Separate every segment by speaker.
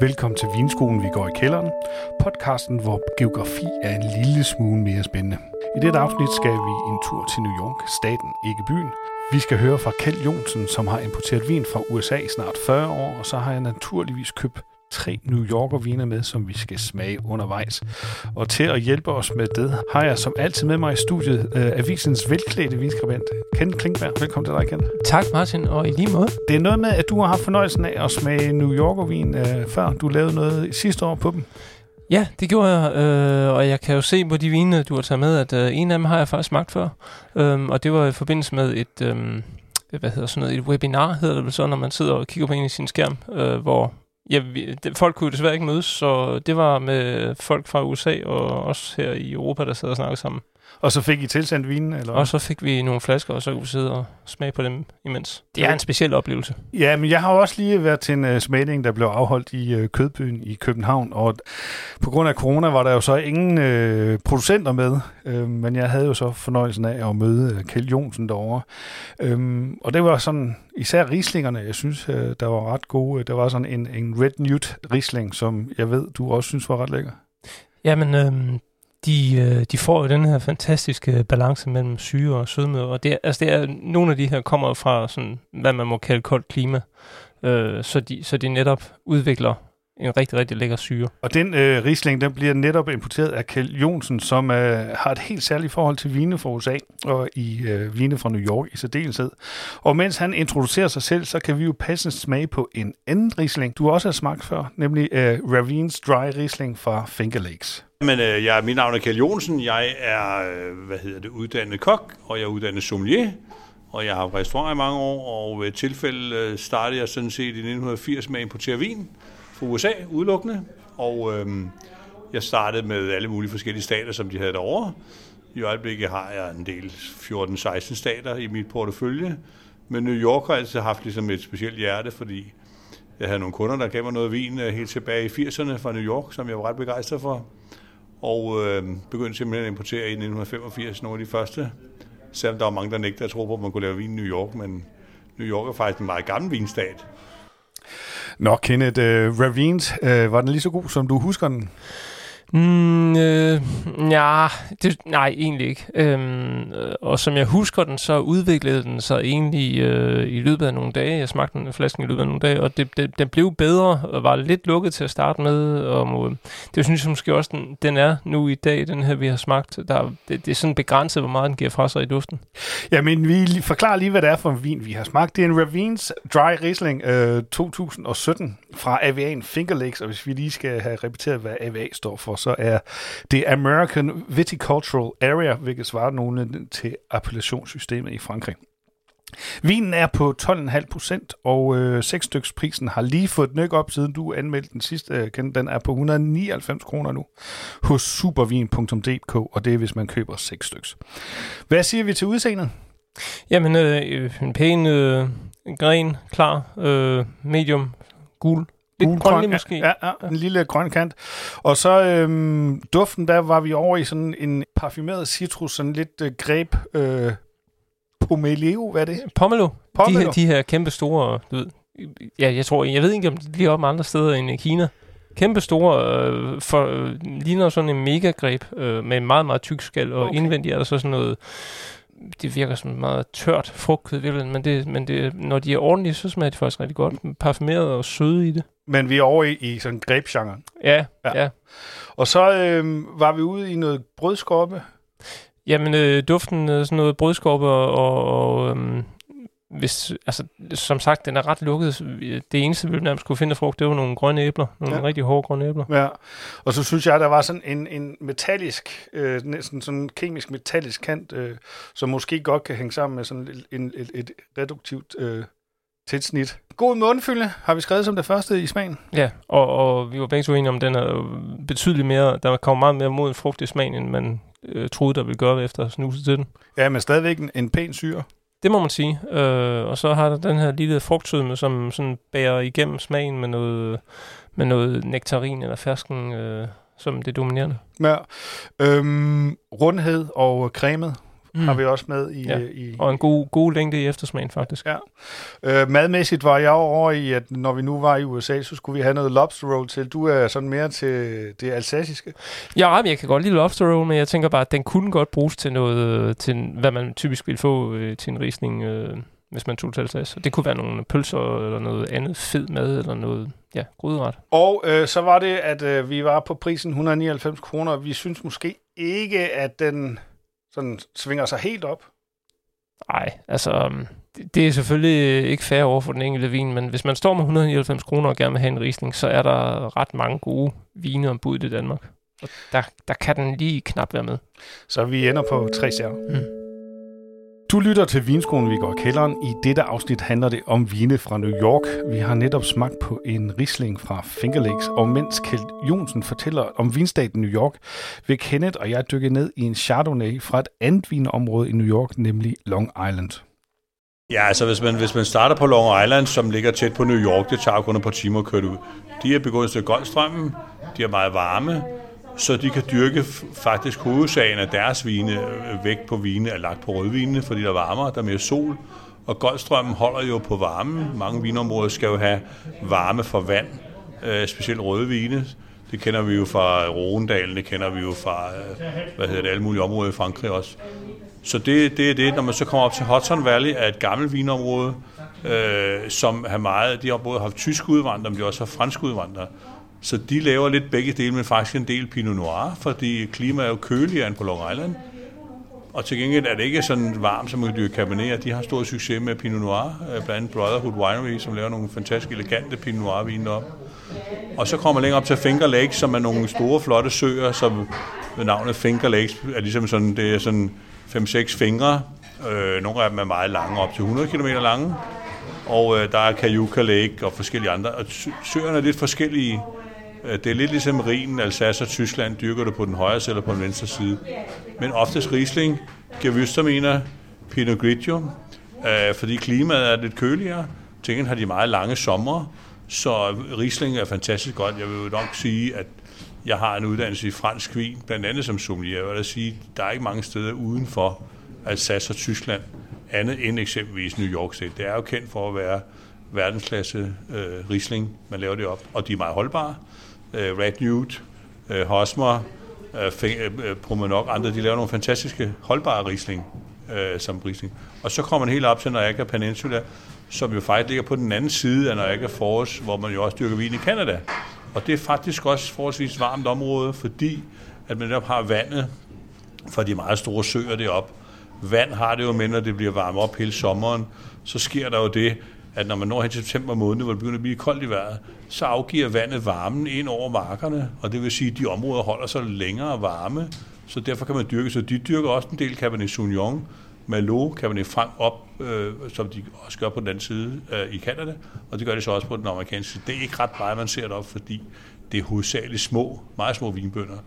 Speaker 1: Velkommen til Vinskolen, vi går i kælderen. Podcasten, hvor geografi er en lille smule mere spændende. I dette afsnit skal vi en tur til New York, staten, ikke byen. Vi skal høre fra Kjeld Jonsen, som har importeret vin fra USA i snart 40 år, og så har jeg naturligvis købt tre New Yorker viner med, som vi skal smage undervejs. Og til at hjælpe os med det, har jeg som altid med mig i studiet øh, avisens velklædte vinskribent, Ken Klinkberg. Velkommen til dig, Ken.
Speaker 2: Tak, Martin, og i lige måde.
Speaker 1: Det er noget med, at du har haft fornøjelsen af at smage New Yorker vin, øh, før du lavede noget sidste år på dem.
Speaker 2: Ja, det gjorde jeg, øh, og jeg kan jo se på de vine, du har taget med, at øh, en af dem har jeg faktisk smagt før. Øh, og det var i forbindelse med et, øh, hvad hedder sådan noget, et webinar, hedder det vel så, når man sidder og kigger på en i sin skærm, øh, hvor ja, vi, det, folk kunne desværre ikke mødes, så det var med folk fra USA og også her i Europa, der sad og snakkede sammen.
Speaker 1: Og så fik I tilsendt vinen? Eller?
Speaker 2: Og så fik vi nogle flasker, og så kunne vi sidde og smage på dem imens. Det er en speciel oplevelse.
Speaker 1: Ja, men jeg har også lige været til en uh, smagning, der blev afholdt i uh, Kødbyen i København, og på grund af corona var der jo så ingen uh, producenter med, uh, men jeg havde jo så fornøjelsen af at møde uh, Kjeld Jonsen derovre. Um, og det var sådan, især rislingerne, jeg synes, uh, der var ret gode. Der var sådan en, en Red Newt risling, som jeg ved, du også synes var ret lækker.
Speaker 2: Jamen, øhm, de, øh, de får jo den her fantastiske balance mellem syre og sødme, og det, altså det er, nogle af de her kommer fra sådan, hvad man må kalde koldt klima, øh, så, de, så de netop udvikler en rigtig, rigtig lækker syre.
Speaker 1: Og den øh, Riesling, den bliver netop importeret af Kjeld Jonsen, som øh, har et helt særligt forhold til vine fra USA og i øh, vine fra New York i særdeleshed. Og mens han introducerer sig selv, så kan vi jo passende smage på en anden Riesling, du også har smagt før, nemlig øh, Ravines Dry Riesling fra Finger Lakes.
Speaker 3: Men øh, jeg, mit navn er Kjell Jonsen. Jeg er øh, hvad hedder det, uddannet kok, og jeg er uddannet sommelier. Og jeg har haft restaurant i mange år, og ved et tilfælde øh, startede jeg sådan set i 1980 med at importere vin fra USA udelukkende. Og øh, jeg startede med alle mulige forskellige stater, som de havde derovre. I øjeblikket har jeg en del 14-16 stater i mit portefølje. Men New York har altid haft ligesom et specielt hjerte, fordi jeg havde nogle kunder, der gav mig noget vin øh, helt tilbage i 80'erne fra New York, som jeg var ret begejstret for og øh, begyndte simpelthen at importere i 1985 nogle af de første. Selvom der var mange, der nægtede at tro på, at man kunne lave vin i New York, men New York er faktisk en meget gammel vinstat.
Speaker 1: Nå, Kenneth, uh, Ravines, uh, var den lige så god, som du husker den?
Speaker 2: Mm, øh, ja, det, nej, egentlig ikke. Øhm, øh, og som jeg husker den, så udviklede den sig egentlig øh, i løbet af nogle dage. Jeg smagte den flasken i løbet af nogle dage, og det, det, den blev bedre og var lidt lukket til at starte med. Og øh, det synes jeg måske også, den, den er nu i dag, den her vi har smagt. Der, det, det er sådan begrænset, hvor meget den giver fra sig i duften.
Speaker 1: Jamen, vi forklarer lige, hvad det er for en vin, vi har smagt. Det er en Ravines Dry Riesling øh, 2017 fra Avian Finger Lakes, og hvis vi lige skal have repeteret, hvad AVA står for, så er det American Viticultural Area, hvilket svarer nogle til appellationssystemet i Frankrig. Vinen er på 12,5 procent, og øh, 6 styks prisen har lige fået nyk op, siden du anmeldte den sidste. Øh, den er på 199 kroner nu hos supervin.dk, og det er, hvis man køber 6 styks. Hvad siger vi til udseendet?
Speaker 2: Jamen, øh, en pæn øh, gren, klar, øh, medium, gul, Lidt grønlig måske.
Speaker 1: Ja, ja, en lille grøn kant. Og så øhm, duften, der var vi over i sådan en parfumeret citrus, sådan lidt øh, greb øh, pomelo, hvad er det?
Speaker 2: Pomelo. pomelo. De, her, de her kæmpe store, du ved, ja, jeg tror, jeg ved ikke, om de lige op andre steder end i Kina. Kæmpe store, øh, for, øh, ligner sådan en megagreb øh, med en meget, meget tyk skal, og okay. indvendigt er der så sådan noget det virker som meget tørt frugtkød, men, det, men det, når de er ordentlige, så smager de faktisk rigtig godt. Parfumeret og søde i det.
Speaker 1: Men vi er over i, i sådan grape
Speaker 2: Ja, ja, ja.
Speaker 1: Og så øh, var vi ude i noget brødskorpe.
Speaker 2: Jamen, øh, duften af sådan noget brødskorpe og, og øh, hvis, altså, som sagt, den er ret lukket. Det eneste, vi nærmest kunne finde frugt, det var nogle grønne æbler. Nogle ja. rigtig hårde grønne æbler.
Speaker 1: Ja, og så synes jeg, der var sådan en, en metallisk, øh, næsten sådan en kemisk metallisk kant, øh, som måske godt kan hænge sammen med sådan en, et, et reduktivt øh, tilsnit. God mundfylde har vi skrevet som det første i smagen.
Speaker 2: Ja, og, og vi var begge så enige om, den er betydeligt mere, der kommer meget mere mod en frugt i smagen, end man øh, troede, der ville gøre efter at snuse til den.
Speaker 1: Ja, men stadigvæk en, en pæn syre.
Speaker 2: Det må man sige. Øh, og så har der den her lille frugtsødme, som sådan bærer igennem smagen med noget, med noget nektarin eller fersken, øh, som det dominerende.
Speaker 1: Ja. Øhm, rundhed og cremet mm. har vi også med i...
Speaker 2: Ja.
Speaker 1: I
Speaker 2: og en god, god længde i eftersmagen, faktisk.
Speaker 1: Ja. Øh, madmæssigt var jeg over i, at når vi nu var i USA, så skulle vi have noget lobster roll til. Du er sådan mere til det alsaciske.
Speaker 2: Ja, jeg kan godt lide lobster roll, men jeg tænker bare, at den kunne godt bruges til noget, til hvad man typisk vil få øh, til en risning, øh, hvis man tog til Alsace. Det kunne være nogle pølser eller noget andet fed mad, eller noget, ja, gryderet.
Speaker 1: Og øh, så var det, at øh, vi var på prisen 199 kroner. Vi synes måske ikke, at den sådan svinger sig helt op.
Speaker 2: Nej, altså, det, det er selvfølgelig ikke fair over for den enkelte vin, men hvis man står med 199 kroner og gerne vil have en risning, så er der ret mange gode vine ombud i Danmark. Og der, der kan den lige knap være med.
Speaker 1: Så vi ender på tre stjerner.
Speaker 2: Mm.
Speaker 1: Du lytter til Vinskolen, vi går kælderen. I dette afsnit handler det om vine fra New York. Vi har netop smagt på en risling fra Finger Lakes, og mens Kjeld Jonsen fortæller om vinstaten New York, vil Kenneth og jeg dykke ned i en Chardonnay fra et andet vinområde i New York, nemlig Long Island.
Speaker 3: Ja, altså hvis man, hvis man starter på Long Island, som ligger tæt på New York, det tager kun et par timer at køre ud. De er begået til Golfstrømmen, de er meget varme, så de kan dyrke faktisk hovedsagen af deres vine øh, væk på vine er lagt på rødvinene, fordi der er varmere, der er mere sol. Og Goldstrømmen holder jo på varmen. Mange vinområder skal jo have varme for vand, øh, specielt rødvine. Det kender vi jo fra Rondalen, det kender vi jo fra øh, hvad hedder det, alle mulige områder i Frankrig også. Så det, det er det, når man så kommer op til Hudson Valley, er et gammelt vinområde, øh, som har meget, de har både haft tysk udvandrere, men de har også haft fransk udvandrere. Så de laver lidt begge dele, men faktisk en del Pinot Noir, fordi klimaet er jo køligere end på Long Island. Og til gengæld er det ikke sådan varmt, som man kan dyrke Cabernet. De har stor succes med Pinot Noir, øh, blandt andet Brotherhood Winery, som laver nogle fantastisk elegante Pinot Noir vine op. Og så kommer man længere op til Finger Lakes, som er nogle store, flotte søer, som ved navnet Finger Lakes er ligesom sådan, det er sådan 5-6 fingre. Øh, nogle af dem er meget lange, op til 100 km lange. Og øh, der er Cayuga Lake og forskellige andre. Og søerne er lidt forskellige. Øh, det er lidt ligesom Rhinen, Alsace og Tyskland, dyrker det på den højre side eller på den venstre side. Men oftest Riesling, Gewürztraminer, Pinot Grigio, øh, fordi klimaet er lidt køligere. Tingene har de meget lange sommer, så Riesling er fantastisk godt. Jeg vil jo nok sige, at jeg har en uddannelse i fransk vin, blandt andet som sommelier. Jeg vil sige, der er ikke mange steder uden for Alsace og Tyskland, andet end eksempelvis New York State. Det er jo kendt for at være verdensklasse øh, Riesling, man laver det op, og de er meget holdbare øh, Red Nude, øh, Hosmer, øh, øh, øh Promenok, andre, de laver nogle fantastiske holdbare Riesling øh, som Riesling. Og så kommer man helt op til Niagara Peninsula, som jo faktisk ligger på den anden side af Niagara Falls, hvor man jo også dyrker vin i Canada. Og det er faktisk også forholdsvis varmt område, fordi at man netop har vandet fra de meget store søer deroppe. Vand har det jo med, når det bliver varmt op hele sommeren, så sker der jo det, at når man når hen til september måned, hvor det begynder at blive koldt i vejret, så afgiver vandet varmen ind over markerne, og det vil sige, at de områder holder sig længere varme, så derfor kan man dyrke, så de dyrker også en del Cabernet Sauvignon, Malo, Cabernet Franc op, øh, som de også gør på den anden side øh, i Canada, og det gør de så også på den amerikanske side. Det er ikke ret meget, man ser det op, fordi det er hovedsageligt små, meget små vinbønder.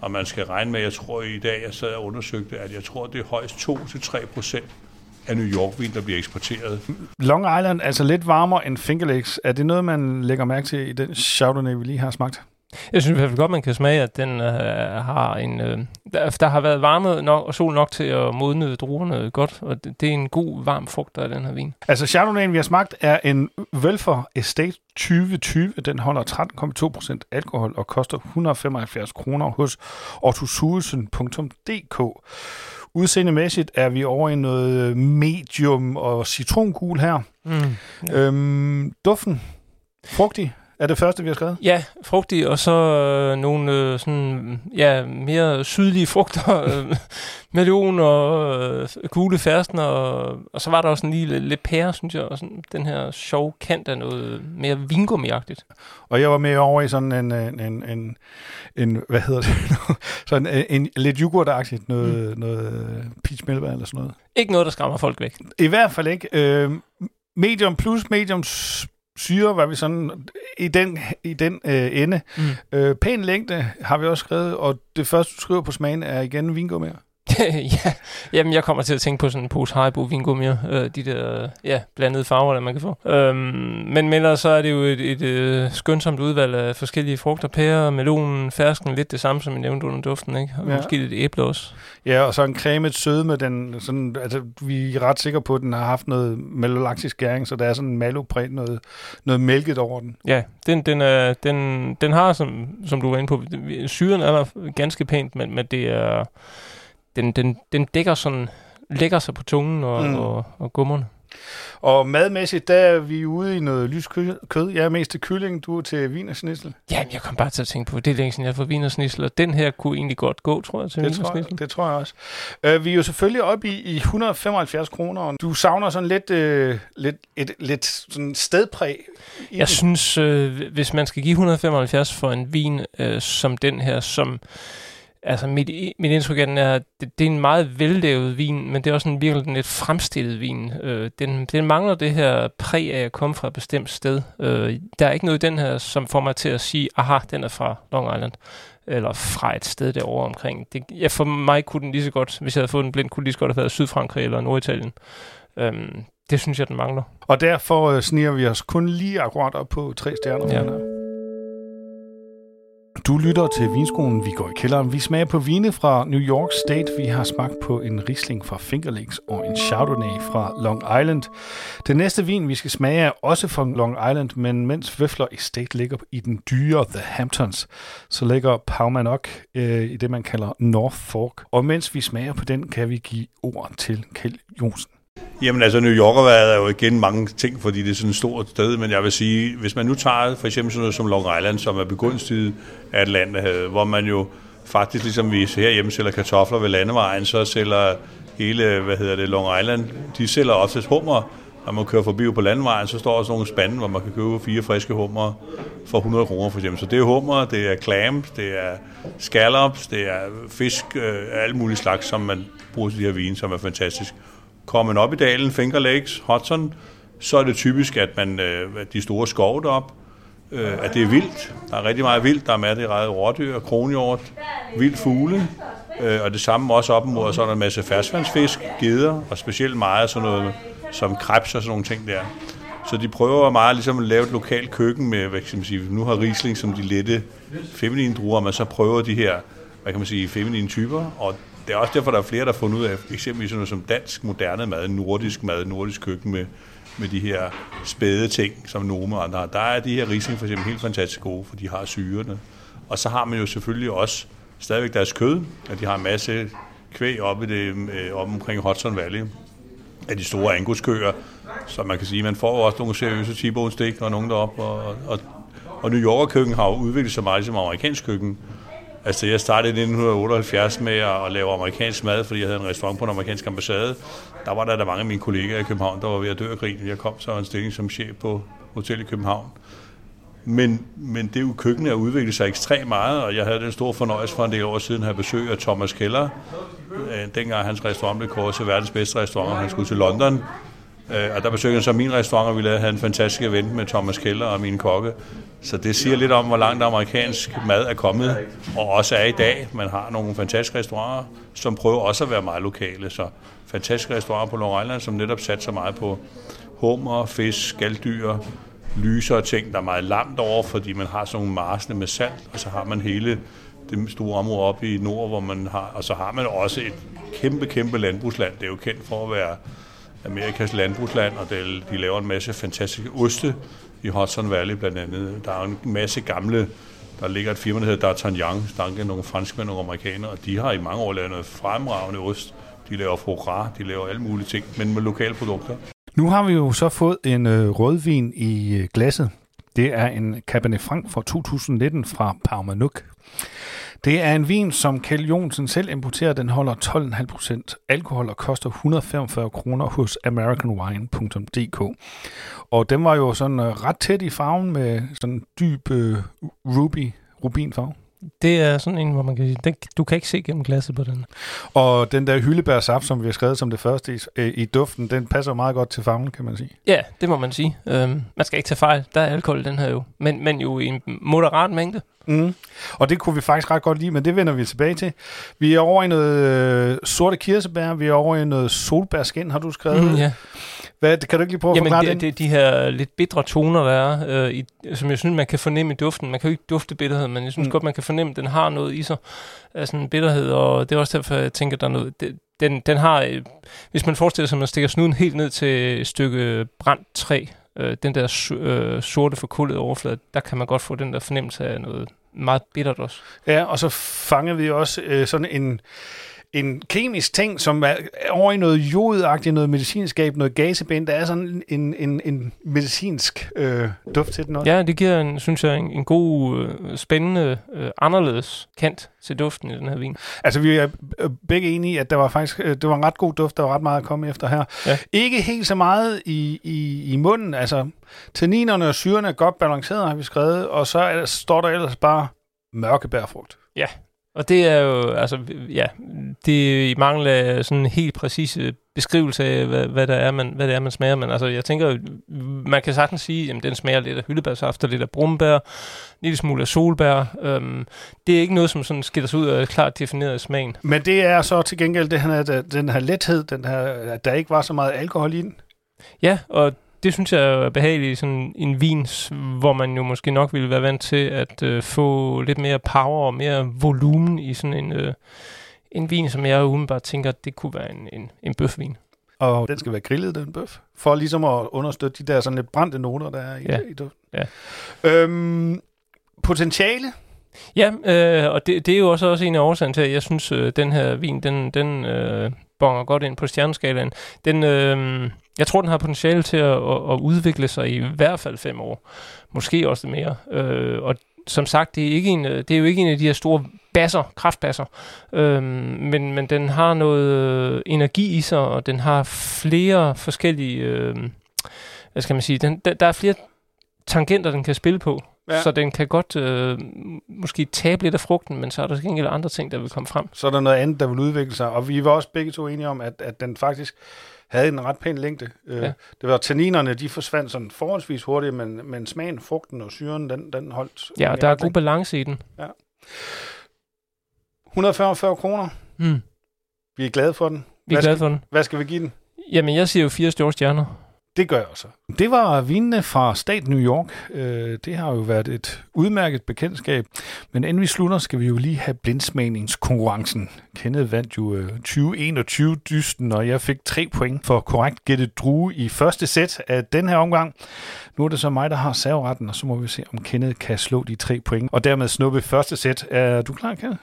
Speaker 3: Og man skal regne med, jeg tror i dag, jeg sad og undersøgte, at jeg tror, det er højst 2-3 procent af New York-vin, der bliver eksporteret.
Speaker 1: Long Island, altså lidt varmere end Finger Lakes. Er det noget, man lægger mærke til i den Chardonnay, vi lige har smagt?
Speaker 2: Jeg synes i hvert fald godt, man kan smage, at den øh, har en... Øh, der, der har været varme nok, og sol nok til at modne druerne godt, og det, det er en god, varm frugt af den her vin.
Speaker 1: Altså Chardonnay, vi har smagt, er en Velfor Estate 2020. Den holder 13,2% alkohol og koster 175 kroner hos ortosuelsen.dk. Udseendemæssigt er vi over i noget medium og citrongul her. Mm, ja. øhm, duften, frugtig, er det første, vi har skrevet?
Speaker 2: Ja, frugtig, og så øh, nogle øh, sådan, ja, mere sydlige frugter, øh, melon og øh, gule færsten, og, og så var der også en lille lidt pære, synes jeg, og sådan, den her sjove kant af noget mere vingummiagtigt.
Speaker 1: Og jeg var med over i sådan en, en, en, en, en hvad hedder det, sådan en, en lidt yoghurtagtigt, noget, mm. noget peach melba eller sådan noget.
Speaker 2: Ikke noget, der skræmmer folk væk.
Speaker 1: I hvert fald ikke. Øh, medium plus, medium syre var vi sådan i den, i den øh, ende. Mm. Øh, pæn længde har vi også skrevet, og det første, du skriver på smagen, er igen vingummier.
Speaker 2: ja, jamen jeg kommer til at tænke på sådan en pose Haribo vingummier, øh, de der ja, blandede farver, der man kan få. Øhm, men men så er det jo et, et, et øh, skønsomt udvalg af forskellige frugter, pære, melonen, fersken, lidt det samme som jeg nævnte under duften, ikke? Og ja. måske lidt æble også.
Speaker 1: Ja, og så en cremet søde med den, sådan, altså vi er ret sikre på, at den har haft noget malolaktisk skæring, så der er sådan en malopræg, noget, noget mælket over den.
Speaker 2: Ja, den, den, er, den, den har, som, som du var inde på, syren er der ganske pænt, men, men det er den, den, den dækker sådan, lægger sig på tungen og, mm. og, og gummerne.
Speaker 1: Og madmæssigt, der er vi ude i noget lys kød. Jeg er mest til kylling, du er til vinersnitsel.
Speaker 2: Jamen, jeg kom bare til at tænke på, det er længe siden, jeg har fået vinersnitsel, og den her kunne egentlig godt gå, tror jeg, til
Speaker 1: det tror jeg, det tror jeg også. Uh, vi er jo selvfølgelig oppe i, i 175 kroner, og du savner sådan lidt, uh, lidt, et, lidt sådan stedpræg.
Speaker 2: Jeg den. synes, uh, hvis man skal give 175 for en vin uh, som den her, som altså mit, mit indtryk af den er, det, det er en meget vellavet vin, men det er også en virkelig en lidt fremstillet vin. Øh, den, den mangler det her præg af at komme fra et bestemt sted. Øh, der er ikke noget i den her, som får mig til at sige, aha, den er fra Long Island eller fra et sted derovre omkring. Det, ja, for mig kunne den lige så godt, hvis jeg havde fået den blind, kunne lige så godt have været Sydfrankrig eller Norditalien. Øhm, det synes jeg, den mangler.
Speaker 1: Og derfor øh, sniger vi os kun lige akkurat op på tre stjerner. Ja. Du lytter til Vinskolen, vi går i kælderen. Vi smager på vine fra New York State. Vi har smagt på en Riesling fra Finger Lakes og en Chardonnay fra Long Island. Den næste vin, vi skal smage, er også fra Long Island, men mens Vøfler Estate ligger i den dyre The Hamptons, så ligger Paumanok øh, i det, man kalder North Fork. Og mens vi smager på den, kan vi give ord til Kjeld Jonsen.
Speaker 3: Jamen altså, New York er jo igen mange ting, fordi det er sådan et stort sted, men jeg vil sige, hvis man nu tager for eksempel sådan noget som Long Island, som er begunstiget af Atlanterhavet, hvor man jo faktisk, ligesom vi herhjemme sælger kartofler ved landevejen, så sælger hele, hvad hedder det, Long Island, de sælger også hummer, når man kører forbi på landevejen, så står der sådan nogle spande, hvor man kan købe fire friske hummer for 100 kroner for eksempel. Så det er hummer, det er clams, det er scallops, det er fisk, øh, alt muligt slags, som man bruger til de her vine, som er fantastisk. Kommer man op i dalen, Finger Lakes, Hudson, så er det typisk, at man øh, de store skove derop, øh, at det er vildt. Der er rigtig meget vildt. Der er masser af rådyr, kronhjort, vild fugle, øh, og det samme også op mod, så er der en masse ferskvandsfisk, geder, og specielt meget sådan noget som krebs og sådan nogle ting der. Så de prøver meget ligesom at lave et lokalt køkken med, hvad kan man sige, nu har Riesling som de lette feminine druer, men så prøver de her, hvad kan man sige, feminine typer, og det er også derfor, der er flere, der har fundet ud af, eksempelvis sådan noget som dansk moderne mad, nordisk mad, nordisk køkken med, med de her spæde ting, som nogle og andre har. Der er de her Riesling for eksempel helt fantastisk gode, for de har syrene. Og så har man jo selvfølgelig også stadigvæk deres kød, at de har en masse kvæg oppe, i det, øh, oppe omkring Hudson Valley af de store anguskøer, så man kan sige, man får også nogle seriøse t-bone og nogen deroppe, og, og, og New Yorker køkken har jo udviklet sig meget som amerikansk køkken, Altså, jeg startede i 1978 med at lave amerikansk mad, fordi jeg havde en restaurant på en amerikansk ambassade. Der var der, der mange af mine kollegaer i København, der var ved at dø af grin. Jeg kom så en stilling som chef på hotel i København. Men, men det jo køkkenet har udviklet sig ekstremt meget, og jeg havde den store fornøjelse for en del år siden at have besøg af Thomas Keller. Øh, dengang hans restaurant blev kåret til verdens bedste restaurant, og han skulle til London. Øh, og der besøgte han så min restaurant, og vi lavede en fantastisk event med Thomas Keller og mine kokke. Så det siger lidt om, hvor langt amerikansk mad er kommet, og også er i dag. Man har nogle fantastiske restauranter, som prøver også at være meget lokale. Så fantastiske restauranter på Long Island, som netop satser meget på hummer, fisk, skalddyr, lysere ting, der er meget langt over, fordi man har sådan nogle marsne med salt, og så har man hele det store område oppe i nord, hvor man har, og så har man også et kæmpe, kæmpe landbrugsland. Det er jo kendt for at være Amerikas landbrugsland, og de, de laver en masse fantastiske oste i Hudson Valley blandt andet. Der er en masse gamle, der ligger et firma, der hedder D'Artagnan, der er nogle franskmænd og nogle amerikanere, og de har i mange år lavet noget fremragende ost. De laver foie de laver alle mulige ting, men med lokale produkter.
Speaker 1: Nu har vi jo så fået en øh, rødvin i øh, glasset. Det er en Cabernet Franc fra 2019 fra Parmanuk. Det er en vin, som Kjell Jonsen selv importerer. Den holder 12,5 procent alkohol og koster 145 kroner hos americanwine.dk. Og den var jo sådan øh, ret tæt i farven med sådan dyb øh, ruby, rubinfarve
Speaker 2: det er sådan en, hvor man kan sige, den, du kan ikke se gennem glasset på den.
Speaker 1: Og den der hyldebærsaft, som vi har skrevet som det første i, øh, i duften, den passer meget godt til farven, kan man sige.
Speaker 2: Ja, det må man sige. Øhm, man skal ikke tage fejl. Der er alkohol i den her jo. Men, men jo i en moderat mængde.
Speaker 1: Mm. Og det kunne vi faktisk ret godt lide, men det vender vi tilbage til. Vi er over i noget øh, sorte kirsebær, vi er over i noget solbærskin, har du skrevet.
Speaker 2: Mm, ja.
Speaker 1: Hvad, kan du ikke lige prøve at
Speaker 2: Jamen,
Speaker 1: forklare
Speaker 2: det, det, de her lidt bitre toner, der er, øh, i, som jeg synes, man kan fornemme i duften. Man kan jo ikke dufte bitterhed, men jeg synes
Speaker 1: Mm.
Speaker 2: godt, man kan fornemme, at den har noget i sig af sådan en bitterhed, og det er også derfor, jeg tænker, der er noget... Det, den, den har, øh, hvis man forestiller sig, at man stikker snuden helt ned til et stykke brændt træ, øh, den der øh, sorte forkullede overflade, der kan man godt få den der fornemmelse af noget meget bittert også.
Speaker 1: Ja, og så fangede vi også øh, sådan en, en kemisk ting, som er over i noget jodagtigt, noget medicinskab, noget gasebind. Der er sådan en, en, en medicinsk øh, duft til den også.
Speaker 2: Ja, det giver, en, synes jeg, en, en god, øh, spændende, øh, anderledes kant til duften i den her vin.
Speaker 1: Altså, vi er øh, begge enige i, at der var faktisk øh, det var en ret god duft, der var ret meget at komme efter her.
Speaker 2: Ja.
Speaker 1: Ikke helt så meget i, i, i munden, altså tanninerne og syrene er godt balanceret, har vi skrevet, og så er, står der ellers bare mørkebærfrugt.
Speaker 2: Og det er jo, altså, ja, det er i mangel af sådan en helt præcise beskrivelse af, hvad, hvad, der er, man, hvad det er, man smager. Men altså, jeg tænker, man kan sagtens sige, at den smager lidt af hyldebærsaft, og lidt af brumbær, en lille smule af solbær. Øhm, det er ikke noget, som sådan skiller sig ud og er klart defineret smagen.
Speaker 1: Men det er så til gengæld det her, den her lethed, den her, at der ikke var så meget alkohol i den.
Speaker 2: Ja, og det synes jeg er behageligt sådan en vin, s- hvor man jo måske nok ville være vant til at øh, få lidt mere power og mere volumen i sådan en, øh, en vin, som jeg umiddelbart tænker, det kunne være en, en, en bøfvin.
Speaker 1: Og den skal være grillet, den bøf. For ligesom at understøtte de der sådan lidt brændte noter, der er i,
Speaker 2: Ja.
Speaker 1: i duften.
Speaker 2: Ja.
Speaker 1: Øhm, potentiale?
Speaker 2: Ja, øh, og det, det er jo også, også en af årsagerne til, at jeg synes, øh, den her vin, den, den øh, bonger godt ind på stjerneskalaen. Den, øh, jeg tror, den har potentiale til at, at, at udvikle sig i hvert fald fem år. Måske også mere. Øh, og som sagt, det er, ikke en, det er jo ikke en af de her store basser, kraftbasser, øhm, men, men den har noget øh, energi i sig, og den har flere forskellige, øh, hvad skal man sige, den, der, der er flere tangenter, den kan spille på,
Speaker 1: Ja.
Speaker 2: så den kan godt øh, måske tabe lidt af frugten, men så er der gengæld andre ting, der vil komme frem.
Speaker 1: Så er der noget andet, der vil udvikle sig. Og vi var også begge to enige om, at, at den faktisk havde en ret pæn længde. Øh,
Speaker 2: Ja.
Speaker 1: Det var tanninerne, de forsvandt sådan forholdsvis hurtigt, men, men smagen, frugten og syren, den, den holdt.
Speaker 2: Ja, der er god balance i den.
Speaker 1: 145 kroner.
Speaker 2: Mm.
Speaker 1: Vi er glade for den.
Speaker 2: Vi er
Speaker 1: Hvad
Speaker 2: glade
Speaker 1: skal-
Speaker 2: for den.
Speaker 1: Hvad skal vi give den?
Speaker 2: Jamen, jeg siger jo fire store stjerner.
Speaker 1: Det gør jeg også. Det var vinene fra stat New York. Øh, det har jo været et udmærket bekendtskab. Men inden vi slutter, skal vi jo lige have blindsmagningskonkurrencen. Kenneth vandt jo øh, 2021-dysten, og jeg fik tre point for korrekt gættet drue i første sæt af den her omgang. Nu er det så mig, der har serveretten, og så må vi se, om Kenneth kan slå de tre point, og dermed snuppe første sæt. Er du klar, Kenneth?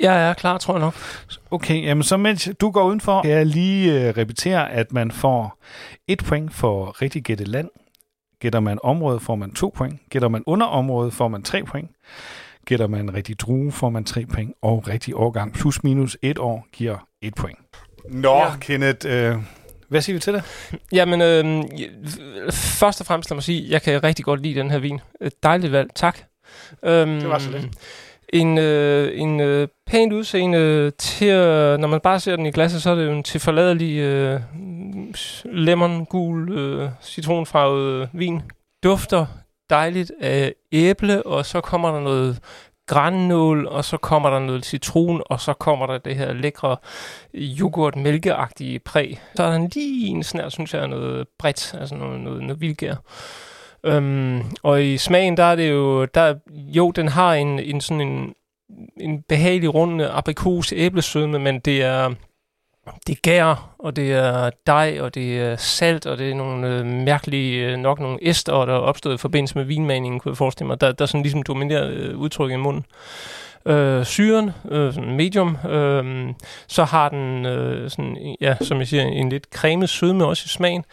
Speaker 2: Jeg er klar, tror jeg nok.
Speaker 1: Okay, jamen så mens du går udenfor, kan jeg lige øh, repetere, at man får et point for rigtig gættet land. Gætter man område, får man to point. Gætter man under område, får man tre point. Gætter man rigtig drue, får man tre point. Og rigtig årgang plus minus et år giver et point. Nå, ja.
Speaker 2: Ja.
Speaker 1: Kenneth, øh, hvad siger vi til det?
Speaker 2: Jamen, øh, først og fremmest lad mig sige, jeg kan rigtig godt lide den her vin. Et dejligt valg, tak. Øhm,
Speaker 1: Det var så lidt.
Speaker 2: En, øh, en øh, pænt udseende til, øh, når man bare ser den i glasset, så er det jo en tilforladelig øh, lemon, gul, øh, citronfarvet øh, vin. Dufter dejligt af æble, og så kommer der noget grannål, og så kommer der noget citron, og så kommer der det her lækre yoghurt-mælkeagtige præg. Så er der lige en snær, synes jeg, noget bredt, altså noget, noget, noget vildgær. Øhm, og i smagen, der er det jo, der, jo, den har en, en sådan en, en behagelig rund aprikos æblesødme, men det er, det er gær, og det er dej, og det er salt, og det er nogle øh, mærkelige, øh, nok nogle ester, der er opstået i forbindelse med vinmagningen, kunne jeg forestille mig, der, der sådan ligesom dominerer øh, udtryk i munden. Øh, syren, øh, sådan medium, øh, så har den, øh, sådan, ja, som jeg siger, en lidt cremet sødme også i smagen.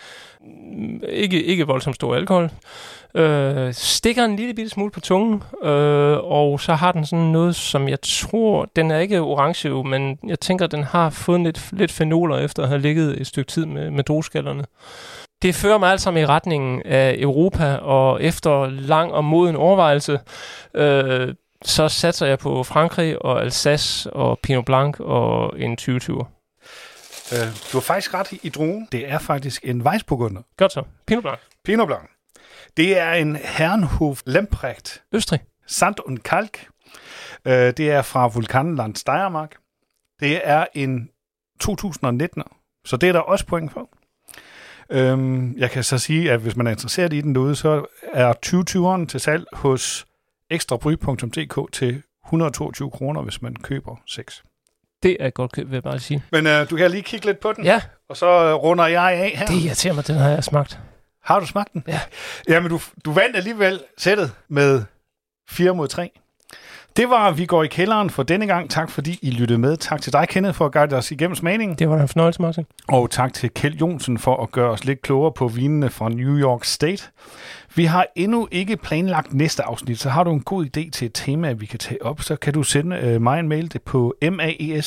Speaker 2: Ikke, ikke voldsomt stor alkohol. Øh, stikker en lille bitte smule på tungen, øh, og så har den sådan noget, som jeg tror, den er ikke orange jo, men jeg tænker, den har fået lidt, lidt fenoler efter at have ligget et stykke tid med, med drueskallerne. Det fører mig alt sammen i retningen af Europa, og efter lang og moden overvejelse, øh, så satser jeg på Frankrig og Alsace og Pinot Blanc og en 2020.
Speaker 1: Øh, du har faktisk ret i, i druen. Det er faktisk en Weissburgunder.
Speaker 2: Godt så. Pinot Blanc.
Speaker 1: Pinot Blanc. Det er en Herrenhof Lemprecht.
Speaker 2: Østrig.
Speaker 1: Sand und Kalk. Øh, det er fra Vulkanland Steiermark. Det er en 2019, så det er der også point for. Øhm, jeg kan så sige, at hvis man er interesseret i den derude, så er 2020'eren til salg hos ekstrabry.dk til 122 kroner, hvis man køber 6.
Speaker 2: Det er et godt køb, vil jeg bare sige.
Speaker 1: Men øh, du kan lige kigge lidt på den,
Speaker 2: Ja,
Speaker 1: og så øh, runder jeg af her.
Speaker 2: det irriterer mig, den har jeg smagt.
Speaker 1: Har du smagt den?
Speaker 2: Ja.
Speaker 1: Jamen, du, du vandt alligevel sættet med 4 mod 3. Det var Vi går i kælderen for denne gang. Tak fordi I lyttede med. Tak til dig, Kenneth, for at guide os igennem smagningen.
Speaker 2: Det var en fornøjelse, Martin.
Speaker 1: Og tak til Kjeld Jonsen for at gøre os lidt klogere på vinene fra New York State. Vi har endnu ikke planlagt næste afsnit, så har du en god idé til et tema, vi kan tage op, så kan du sende øh, mig en mail det på maes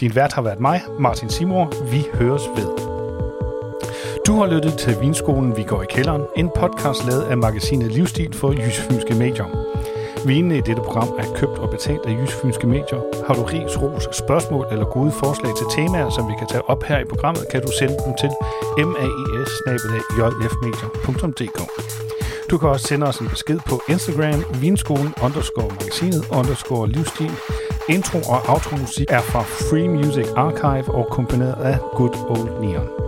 Speaker 1: Din vært har været mig, Martin Simor. Vi høres ved. Du har lyttet til Vinskolen Vi går i kælderen, en podcast lavet af magasinet Livsstil for Jysfynske Medier. Vinene i dette program er købt og betalt af Jysfynske Medier. Har du ris, ros, spørgsmål eller gode forslag til temaer, som vi kan tage op her i programmet, kan du sende dem til maes Du kan også sende os en besked på Instagram, vinskolen underscore magasinet underscore livsstil. Intro og outro musik er fra Free Music Archive og komponeret af Good Old Neon.